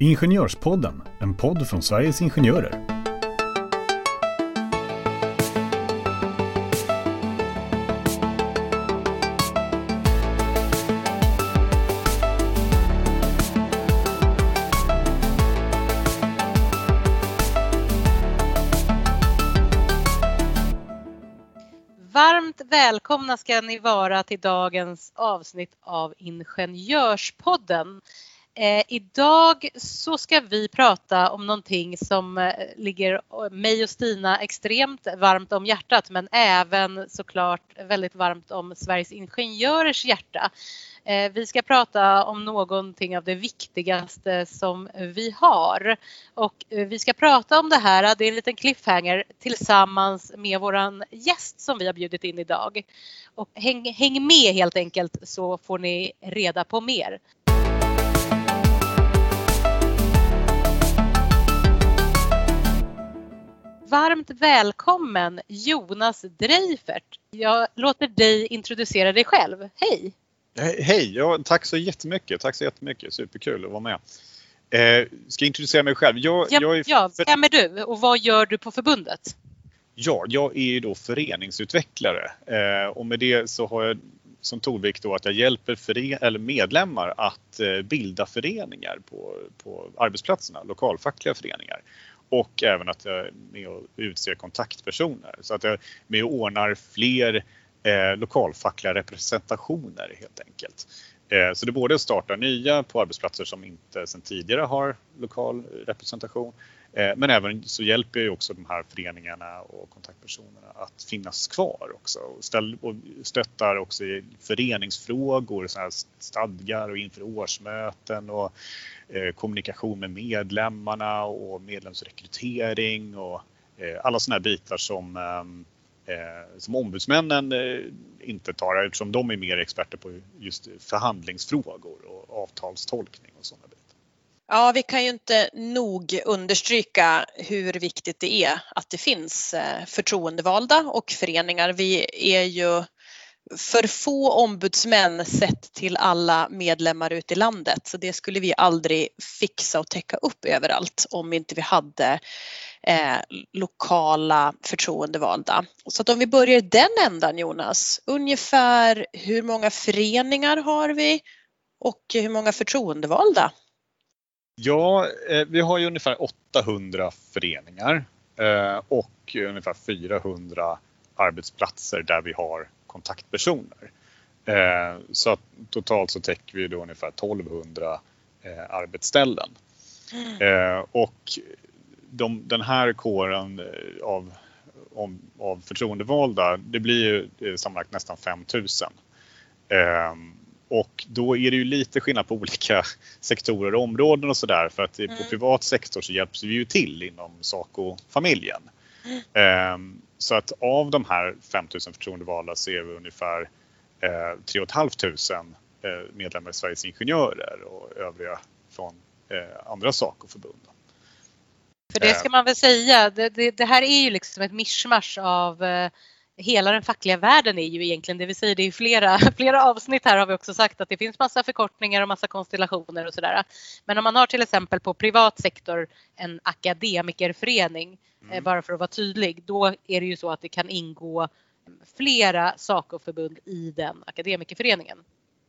Ingenjörspodden, en podd från Sveriges Ingenjörer. Varmt välkomna ska ni vara till dagens avsnitt av Ingenjörspodden. Eh, idag så ska vi prata om någonting som eh, ligger eh, mig och Stina extremt varmt om hjärtat men även såklart väldigt varmt om Sveriges Ingenjörers hjärta. Eh, vi ska prata om någonting av det viktigaste som vi har och eh, vi ska prata om det här, det är en liten cliffhanger tillsammans med våran gäst som vi har bjudit in idag. Och häng, häng med helt enkelt så får ni reda på mer. Varmt välkommen Jonas Dreifert. Jag låter dig introducera dig själv. Hej! Hej! Ja, tack så jättemycket. Tack så jättemycket. Superkul att vara med. Eh, ska jag introducera mig själv? Jag, ja, jag är ja, vem är du och vad gör du på förbundet? Ja, jag är ju då föreningsutvecklare eh, och med det så har jag som tonvikt då att jag hjälper eller medlemmar att eh, bilda föreningar på, på arbetsplatserna, lokalfackliga föreningar och även att jag är med och utser kontaktpersoner. Så att jag är med och ordnar fler eh, lokalfackliga representationer helt enkelt. Eh, så det både startar starta nya på arbetsplatser som inte sedan tidigare har lokal representation. Eh, men även så hjälper ju också de här föreningarna och kontaktpersonerna att finnas kvar också. Och, ställ, och stöttar också i föreningsfrågor, så här stadgar och inför årsmöten och Eh, kommunikation med medlemmarna och medlemsrekrytering och eh, alla sådana här bitar som, eh, Eh, som ombudsmännen eh, inte tar eftersom de är mer experter på just förhandlingsfrågor och avtalstolkning och sådana bitar. Ja, vi kan ju inte nog understryka hur viktigt det är att det finns eh, förtroendevalda och föreningar. Vi är ju för få ombudsmän sett till alla medlemmar ute i landet. Så det skulle vi aldrig fixa och täcka upp överallt om inte vi hade eh, lokala förtroendevalda. Så att om vi börjar i den ändan Jonas, ungefär hur många föreningar har vi och hur många förtroendevalda? Ja, eh, vi har ju ungefär 800 föreningar eh, och ungefär 400 arbetsplatser där vi har kontaktpersoner. Eh, så totalt så täcker vi då ungefär 1200 eh, arbetsställen. Mm. Och de, den här kåren av, av, av förtroendevalda, det blir ju sammanlagt nästan 5000. Och då är det ju lite skillnad på olika sektorer och områden och sådär för att mm. på privat sektor så hjälps vi ju till inom Saco-familjen. Mm. Så att av de här 5000 förtroendevalda så är vi ungefär eh, 3 500 eh, medlemmar i Sveriges Ingenjörer och övriga från eh, andra Saco-förbund. För det ska man väl säga, det, det, det, här är ju liksom ett mischmasch av eh, hela den fackliga världen är ju egentligen, det vill säga det är flera, flera avsnitt här har vi också sagt att det finns massa förkortningar och massa konstellationer och sådär. Men om man har till exempel på privat sektor en akademikerförening, eh, mm. bara för att vara tydlig, då är det ju så att det kan ingå flera SACO-förbund i den akademikerföreningen.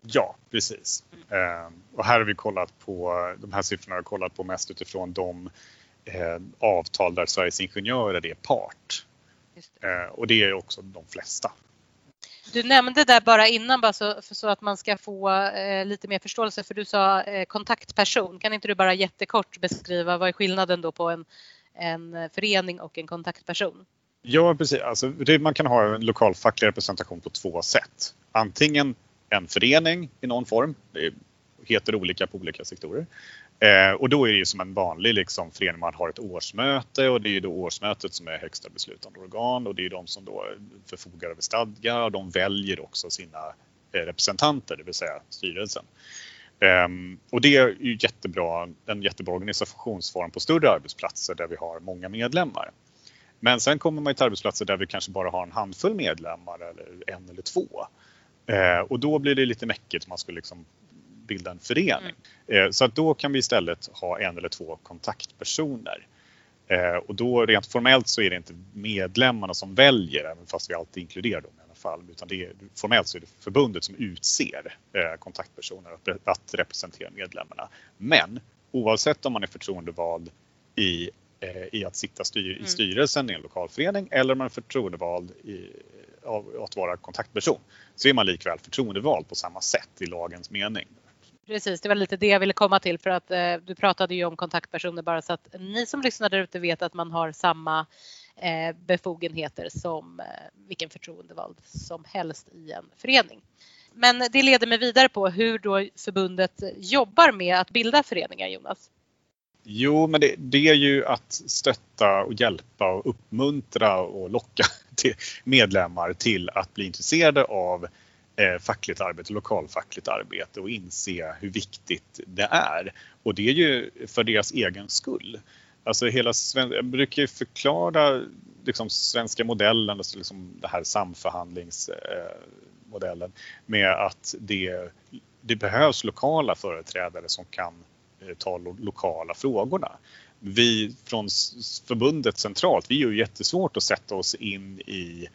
Ja, precis. Mm. och här har vi kollat på, de här siffrorna har vi kollat på mest utifrån de eh, avtal där Sveriges Ingenjörer är part. Eh, och det är också de flesta. Du nämnde där bara innan bara så, så att man ska få eh, lite mer förståelse för du sa eh, kontaktperson. Kan inte du bara jättekort beskriva vad är skillnaden då på en, en förening och en kontaktperson? Ja precis, alltså, det, man kan ha en lokal facklig representation på två sätt. Antingen en förening i någon form, det heter olika på olika sektorer. Eh, och då är det ju som en vanlig liksom, förening, man har ett årsmöte och det är ju då årsmötet som är högsta beslutande organ och det är de som då förfogar över stadgar och de väljer också sina eh, representanter, det vill säga styrelsen. Um, och det är ju jättebra, en jättebra organisationsform på större arbetsplatser där vi har många medlemmar. Men sen kommer man till arbetsplatser där vi kanske bara har en handfull medlemmar eller en eller två. Uh, och då blir det lite mäckigt, man ska liksom bilda en förening. Mm. Så att då kan vi istället ha en eller två kontaktpersoner. Och då rent formellt så är det inte medlemmarna som väljer, även fast vi alltid inkluderar dem i alla fall, utan det är, formellt så är det förbundet som utser kontaktpersoner att representera medlemmarna. Men oavsett om man är förtroendevald i, i att sitta styr, i mm. styrelsen i en lokalförening eller om man är förtroendevald i, av att vara kontaktperson så är man likväl förtroendevald på samma sätt i lagens mening. Precis, det var lite det jag ville komma till för att eh, du pratade ju om kontaktpersoner bara så att ni som lyssnar där ute vet att man har samma eh, befogenheter som eh, vilken förtroendevald som helst i en förening. Men det leder mig vidare på hur då förbundet jobbar med att bilda föreningar, Jonas. Jo, men det, det, är ju att stötta och hjälpa och uppmuntra och locka till medlemmar till att bli intresserade av eh, fackligt arbete, lokalfackligt arbete och inse hur viktigt det är. Och det är ju för deras egen skull. Alltså hela, jag brukar ju förklara liksom, svenska modellen, alltså liksom det här samförhandlingsmodellen eh, med att det, det behövs lokala företrädare som kan Eh, ta lokala frågorna. Vi från förbundet centralt, vi är ju jättesvårt att sätta oss in i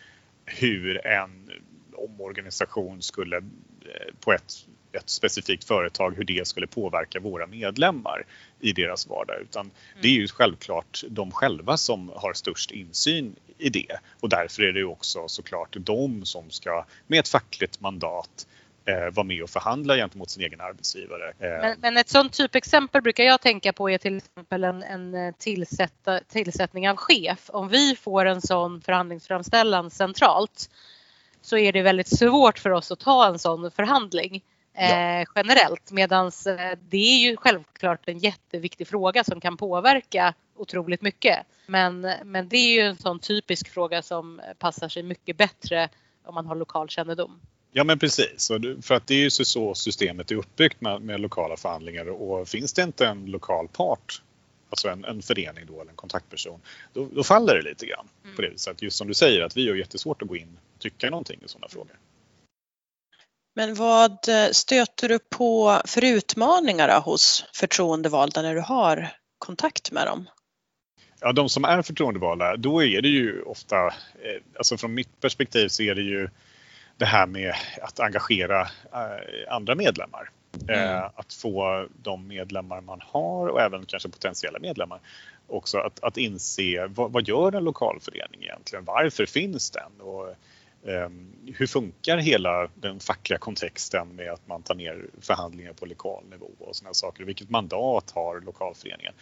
hur en omorganisation skulle eh, på ett, ett specifikt företag, hur det skulle påverka våra medlemmar i deras vardag. Utan det är ju självklart de själva som har störst insyn i det och därför är det också såklart de som ska med ett fackligt mandat eh, vara med och förhandla gentemot sin egen arbetsgivare. Eh. Men, men, ett sådant typexempel brukar jag tänka på är till exempel en, en tillsätta, tillsättning av chef. Om vi får en sån förhandlingsframställan centralt så är det väldigt svårt för oss att ta en sån förhandling. Eh, ja. generellt medan eh, det är ju självklart en jätteviktig fråga som kan påverka otroligt mycket. Men, men det är ju en sån typisk fråga som passar sig mycket bättre om man har lokal kännedom. Ja men precis, för att det är ju så systemet är uppbyggt med, med lokala förhandlingar och finns det inte en lokal part, alltså en, en förening då eller en kontaktperson, då, då faller det lite grann. Mm. På det viset. Just som du säger att vi har jättesvårt att gå in och tycka någonting i sådana frågor. Men vad eh, stöter du på för utmaningar hos förtroendevalda när du har kontakt med dem? Ja, de som är förtroendevalda, då är det ju ofta, eh, alltså från mitt perspektiv så är det ju det här med att engagera eh, andra medlemmar. Mm. Eh, att få de medlemmar man har och även kanske potentiella medlemmar också att, att inse vad, vad gör en lokalförening egentligen? Varför finns den? Och, um, hur funkar hela den fackliga kontexten med att man tar ner förhandlingar på lokal nivå och sådana saker? Vilket mandat har lokalföreningen?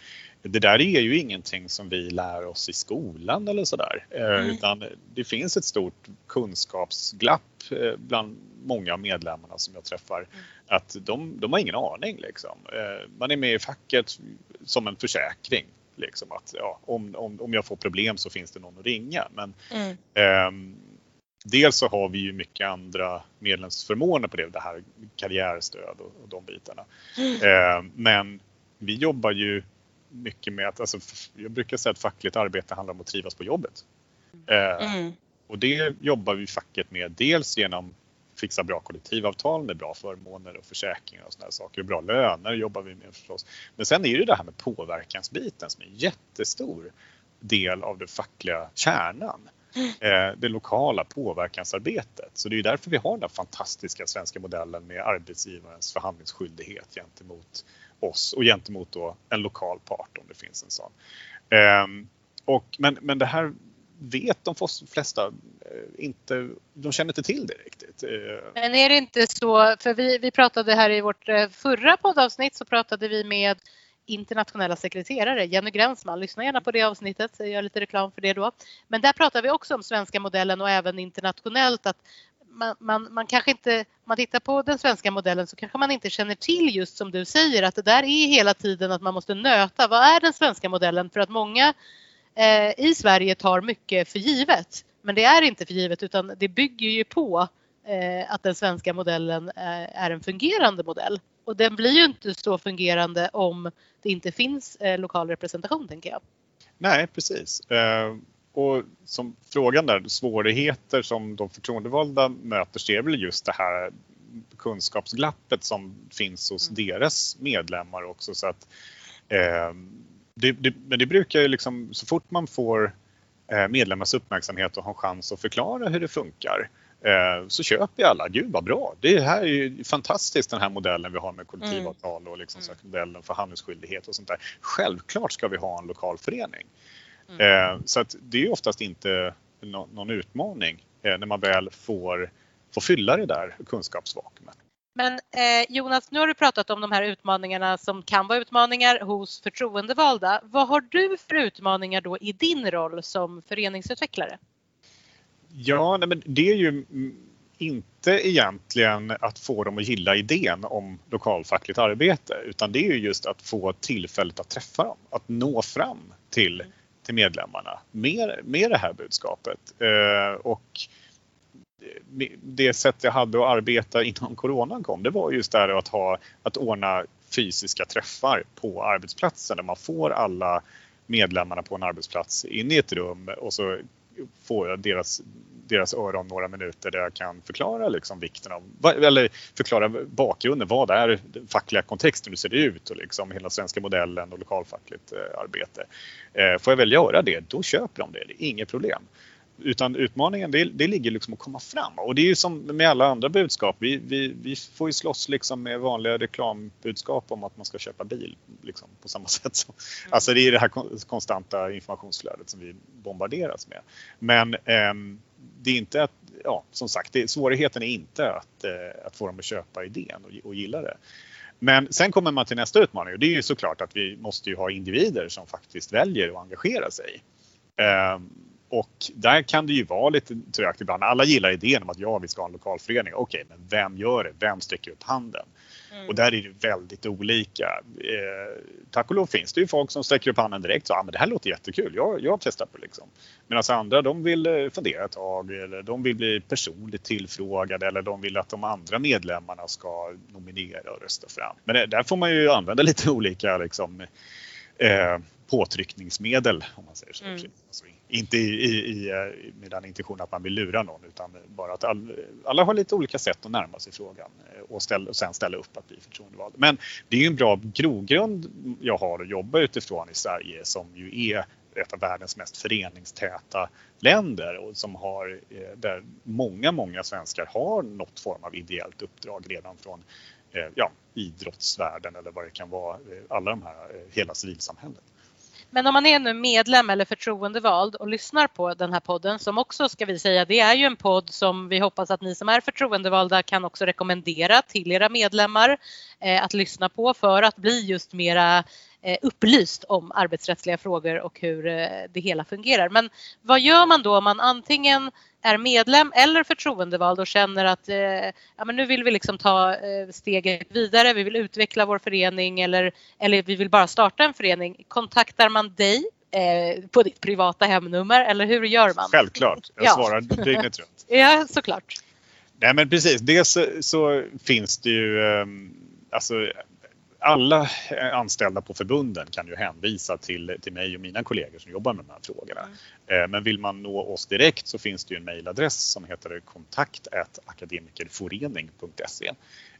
Det där är ju ingenting som vi lär oss i skolan eller sådär, eh, mm. utan det finns ett stort kunskapsglapp Eh, bland många av medlemmarna som jag träffar mm. Att de, de har ingen aning. Liksom. Eh, man är med i facket som en försäkring. Liksom att ja, om, om, om jag får problem så finns det någon att ringa. Men, mm. eh, dels så har vi ju mycket andra medlemsförmåner på det, det här karriärstöd och, och de bitarna. Mm. Eh, men vi jobbar ju mycket med att, alltså, jag brukar säga att fackligt arbete handlar om att trivas på jobbet. Eh, mm. Och det jobbar vi facket med dels genom fixa bra kollektivavtal med bra förmåner och försäkringar och sådana saker. Och bra löner jobbar vi med förstås. Men sen är det det här med påverkansbiten som är en jättestor del av den fackliga kärnan. Eh, det lokala påverkansarbetet. Så det är därför vi har den fantastiska svenska modellen med arbetsgivarens förhandlingsskyldighet gentemot oss och gentemot då en lokal part om det finns en sån. Ehm, och, men, men det här vet de flesta eh, inte, de känner inte till det riktigt. Eh, Men är det inte så, för vi, vi pratade här i vårt eh, förra poddavsnitt så pratade vi med internationella sekreterare, Jenny Gränsman. Lyssna gärna på det avsnittet, jag gör lite reklam för det då. Men där pratar vi också om svenska modellen och även internationellt att man, man, man kanske inte, om man tittar på den svenska modellen så kanske man inte känner till just som du säger att det där är hela tiden att man måste nöta. Vad är den svenska modellen? För att många eh, i Sverige tar mycket för givet. Men det är inte för givet utan det bygger ju på eh, att den svenska modellen eh, är en fungerande modell. Och den blir ju inte så fungerande om det inte finns eh, lokal representation tänker jag. Nej precis. Eh, och som frågan där, svårigheter som de förtroendevalda möter så är väl just det här kunskapsglappet som finns hos Mm. deras medlemmar också. Så att, eh, det, det, men det brukar ju liksom, så fort man får eh, medlemmars uppmärksamhet och har en chans att förklara hur det funkar eh, så köper ju alla, gud vad bra, det här är ju fantastiskt den här modellen vi har med kollektivavtal och liksom, här, modellen för handelsskyldighet och sånt där. Självklart ska vi ha en lokal förening. Mm. Eh, så att det är oftast inte nå- någon utmaning när man väl får, får fylla det där kunskapsvakuumet. Men eh, Jonas, nu har du pratat om de här utmaningarna som kan vara utmaningar hos förtroendevalda. Vad har du för utmaningar då i din roll som föreningsutvecklare? Ja, nej, men det är ju inte egentligen att få dem att gilla idén om lokalfackligt arbete utan det är ju just att få tillfället att träffa dem, att nå fram till, till medlemmarna med, med det här budskapet. Eh, och det sätt jag hade att arbeta innan coronan kom, det var just det här att, ha, att ordna fysiska träffar på arbetsplatsen där man får alla medlemmarna på en arbetsplats in i ett rum och så får jag deras, deras öron några minuter där jag kan förklara liksom vikten av, eller förklara bakgrunden, vad är den fackliga kontexten, hur ser det ut och liksom hela svenska modellen och lokalfackligt eh, arbete. Eh, får jag väl göra det, då köper de det, det är inget problem. Utan utmaningen det, det ligger liksom att komma fram och det är ju som med alla andra budskap. Vi, vi, vi får ju slåss liksom med vanliga reklambudskap om att man ska köpa bil liksom, på samma sätt. Som, Alltså det är det här kon- konstanta informationsflödet som vi bombarderas med. Men ehm, det är inte att, ja som sagt, det, svårigheten är inte att, eh, att få dem att köpa idén och, och gilla det. Men sen kommer man till nästa utmaning och det är ju såklart att vi måste ju ha individer som faktiskt väljer att engagera sig. Och där kan det ju vara lite trögt ibland. Alla gillar idén om att ja, vi ska ha en lokalförening. Okej, men vem gör det? Vem sträcker upp handen? Mm. Och där är det väldigt olika. Eh, tack och lov finns det ju folk som sträcker upp handen direkt. Så, ah, men det här låter jättekul, jag, jag testar på det. Liksom. Medan andra de vill eh, fundera ett tag eller de vill bli personligt tillfrågade eller de vill att de andra medlemmarna ska nominera och rösta fram. Men det, där får man ju använda lite olika liksom, eh, påtryckningsmedel om man säger så. Mm. Alltså, inte i, i, i, eh, med den intentionen att man vill lura någon utan bara att all, alla har lite olika sätt att närma sig frågan eh, och, ställa, och sen ställa upp att bli förtroendevald. Men det är ju en bra grogrund jag har att jobba utifrån i Sverige som ju är ett av världens mest föreningstäta länder och som har, eh, där många, många svenskar har något form av ideellt uppdrag redan från ja, idrottsvärlden eller vad det kan vara, alla de här, hela civilsamhället. Men om man är nu medlem eller förtroendevald och lyssnar på den här podden som också ska vi säga, det är ju en podd som vi hoppas att ni som är förtroendevalda kan också rekommendera till era medlemmar eh, att lyssna på för att bli just mera upplyst om arbetsrättsliga frågor och hur eh, det hela fungerar. Men vad gör man då om man antingen är medlem eller förtroendevald och känner att eh, ja, men nu vill vi liksom ta eh, steget vidare, vi vill utveckla vår förening eller, eller vi vill bara starta en förening. Kontaktar man dig eh, på ditt privata hemnummer eller hur gör man? Självklart, jag Ja. svarar dygnet runt. Ja, såklart. Nej men precis, dels så, så finns det ju ehm, alltså alla anställda på förbunden kan ju hänvisa till, till mig och mina kollegor som jobbar med de här frågorna. Eh, Men vill man nå oss direkt så finns det ju en mejladress som heter kontakt akademikerforening.se.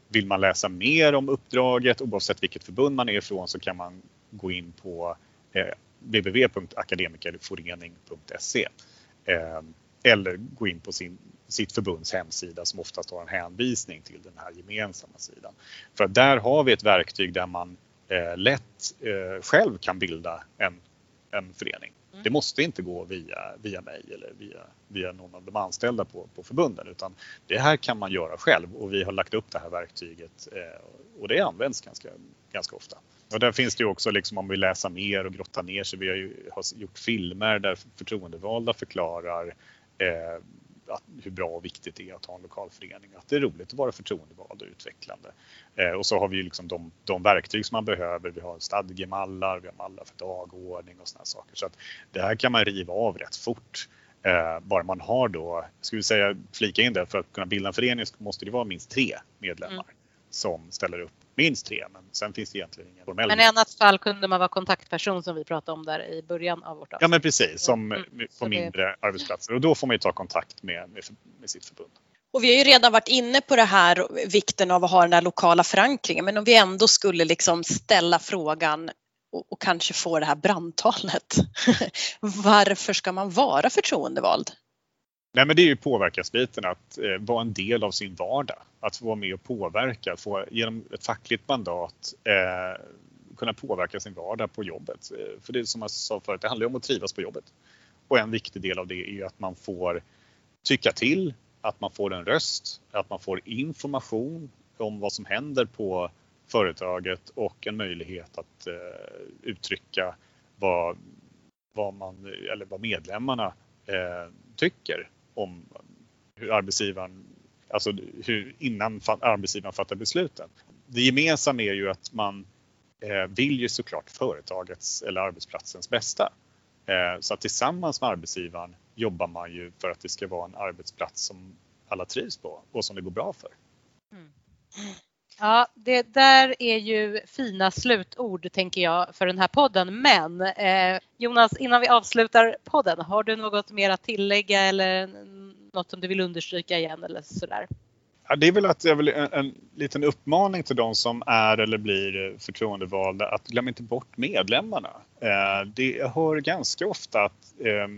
Vill man läsa mer om uppdraget oavsett vilket förbund man är ifrån så kan man gå in på eh, www.akademikerforening.se eh, eller gå in på sin, sitt förbunds hemsida som oftast har en hänvisning till den här gemensamma sidan. För att där har vi ett verktyg där man eh, lätt eh, själv kan bilda en, en förening. Mm. Det måste inte gå via, via mig eller via, via någon av de anställda på, på förbunden utan det här kan man göra själv och vi har lagt upp det här verktyget eh, och det används ganska, ganska ofta. Och där finns det ju också liksom om vi läser mer och grottar ner sig. Vi har ju har gjort filmer där förtroendevalda förklarar eh, att, hur bra och viktigt det är att ha en lokal förening. Att det är roligt att vara förtroendevald och utvecklande. Eh, och så har vi ju liksom de, de verktyg som man behöver. Vi har stadgemallar, vi har mallar för dagordning och sådana saker. Så att det här kan man riva av rätt fort. Eh, bara man har då, ska vi säga, flika in det, för att kunna bilda en förening så måste det vara minst tre medlemmar Mm. som ställer upp. Minst tre, men sen finns det egentligen ingen formell Men i annat fall kunde man vara kontaktperson som vi pratade om där i början av vårt avsnitt. Ja men precis, som Mm. på Så det- mindre arbetsplatser och då får man ju ta kontakt med, med, med sitt förbund. Och vi har ju redan varit inne på det här, vikten av att ha den här lokala förankringen, men om vi ändå skulle liksom ställa frågan och, och kanske få det här brandtalet. Varför ska man vara förtroendevald? Nej, men det är ju påverkansbiten, att eh, vara en del av sin vardag. Att få vara med och påverka, få genom ett fackligt mandat eh, kunna påverka sin vardag på jobbet. Eh, för det är som jag sa förut, det handlar ju om att trivas på jobbet. Och en viktig del av det är ju att man får tycka till, att man får en röst, att man får information om vad som händer på företaget och en möjlighet att eh, uttrycka vad, vad, man, eller vad medlemmarna eh, tycker om hur arbetsgivaren, alltså hur, innan arbetsgivaren fattar besluten. Det gemensamma är ju att man eh, vill ju såklart företagets eller arbetsplatsens bästa. Eh, så att tillsammans med arbetsgivaren jobbar man ju för att det ska vara en arbetsplats som alla trivs på och som det går bra för. Mm. Ja, det där är ju fina slutord tänker jag för den här podden. Men eh, Jonas, innan vi avslutar podden, har du något mer att tillägga eller något som du vill understryka igen eller sådär? Ja, det är väl att jag vill en, en liten uppmaning till de som är eller blir förtroendevalda att glöm inte bort medlemmarna. Eh, det, jag hör ganska ofta att, eh,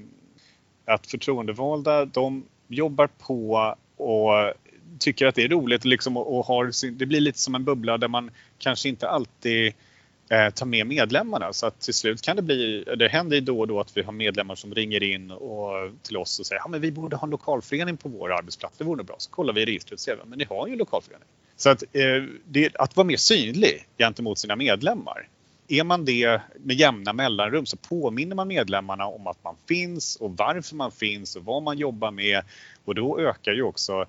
att förtroendevalda de jobbar på och tycker att det är roligt liksom, och, och har sin, det blir lite som en bubbla där man kanske inte alltid eh, tar med medlemmarna så att till slut kan det bli, det händer ju då och då att vi har medlemmar som ringer in och, till oss och säger att ja, vi borde ha en lokalförening på vår arbetsplats, det vore bra. Så kollar vi i registret och ser men ni har ju en lokalförening. Så att, eh, det, att vara mer synlig gentemot sina medlemmar är man det med jämna mellanrum så påminner man medlemmarna om att man finns och varför man finns och vad man jobbar med och då ökar ju också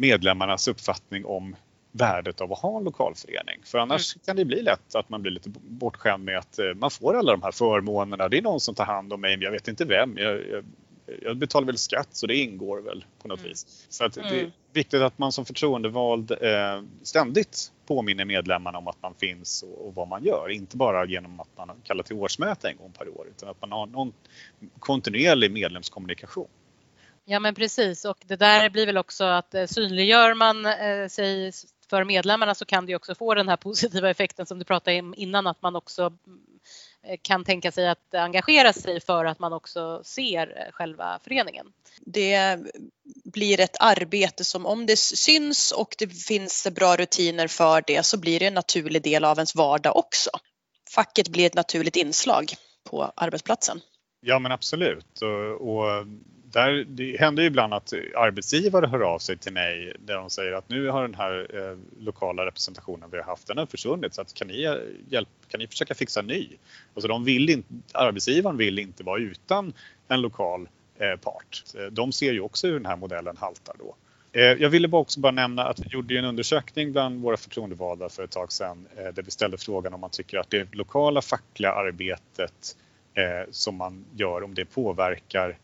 medlemmarnas uppfattning om värdet av att ha en lokalförening. För annars mm. kan det bli lätt att man blir lite bortskämd med att eh, man får alla de här förmånerna. Det är någon som tar hand om mig, men jag vet inte vem. Jag, jag, jag betalar väl skatt så det ingår väl på något mm. vis. Så att det är mm. viktigt att man som förtroendevald eh, ständigt påminner medlemmarna om att man finns och, och, vad man gör. Inte bara genom att man kallar till årsmöte en gång per år utan att man har någon kontinuerlig medlemskommunikation. Ja men precis och det där blir väl också att eh, synliggör man eh, sig för medlemmarna så kan det också få den här positiva effekten som du pratade om innan att man också eh, kan tänka sig att engagera sig för att man också ser själva föreningen. Det blir ett arbete som om det syns och det finns bra rutiner för det så blir det en naturlig del av ens vardag också. Facket blir ett naturligt inslag på arbetsplatsen. Ja men absolut och, och där, det händer ju ibland att arbetsgivare hör av sig till mig där de säger att nu har den här eh, lokala representationen vi har haft, den har försvunnit så att kan ni, eh, hjälp, kan ni försöka fixa en ny? Alltså de vill inte, arbetsgivaren vill inte vara utan en lokal eh, part. Eh, de ser ju också hur den här modellen haltar då. Eh, jag ville bara också bara nämna att vi gjorde en undersökning bland våra förtroendevalda för ett tag sedan där vi ställde frågan om man tycker att det lokala fackliga arbetet som man gör, om det påverkar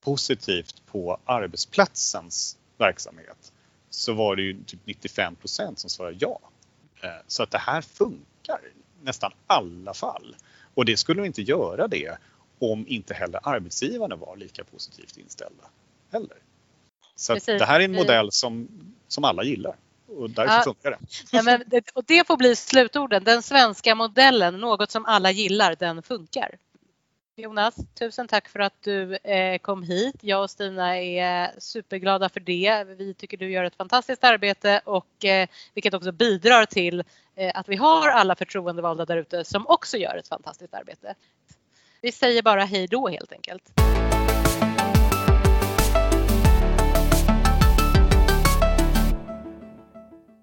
positivt på arbetsplatsens verksamhet så var det ju typ 95% som svarade ja. Eh, så att det här funkar nästan alla fall. Och det skulle inte göra det om inte heller arbetsgivarna var lika positivt inställda heller. Så det här är en modell som, som alla gillar och därför ja. funkar det. Ja, men det. Och det får bli slutorden. Den svenska modellen, något som alla gillar, den funkar. Jonas, tusen tack för att du eh, kom hit. Jag och Stina är superglada för det. Vi tycker du gör ett fantastiskt arbete och eh, vilket också bidrar till eh, att vi har alla förtroendevalda där ute som också gör ett fantastiskt arbete. Vi säger bara hej då helt enkelt.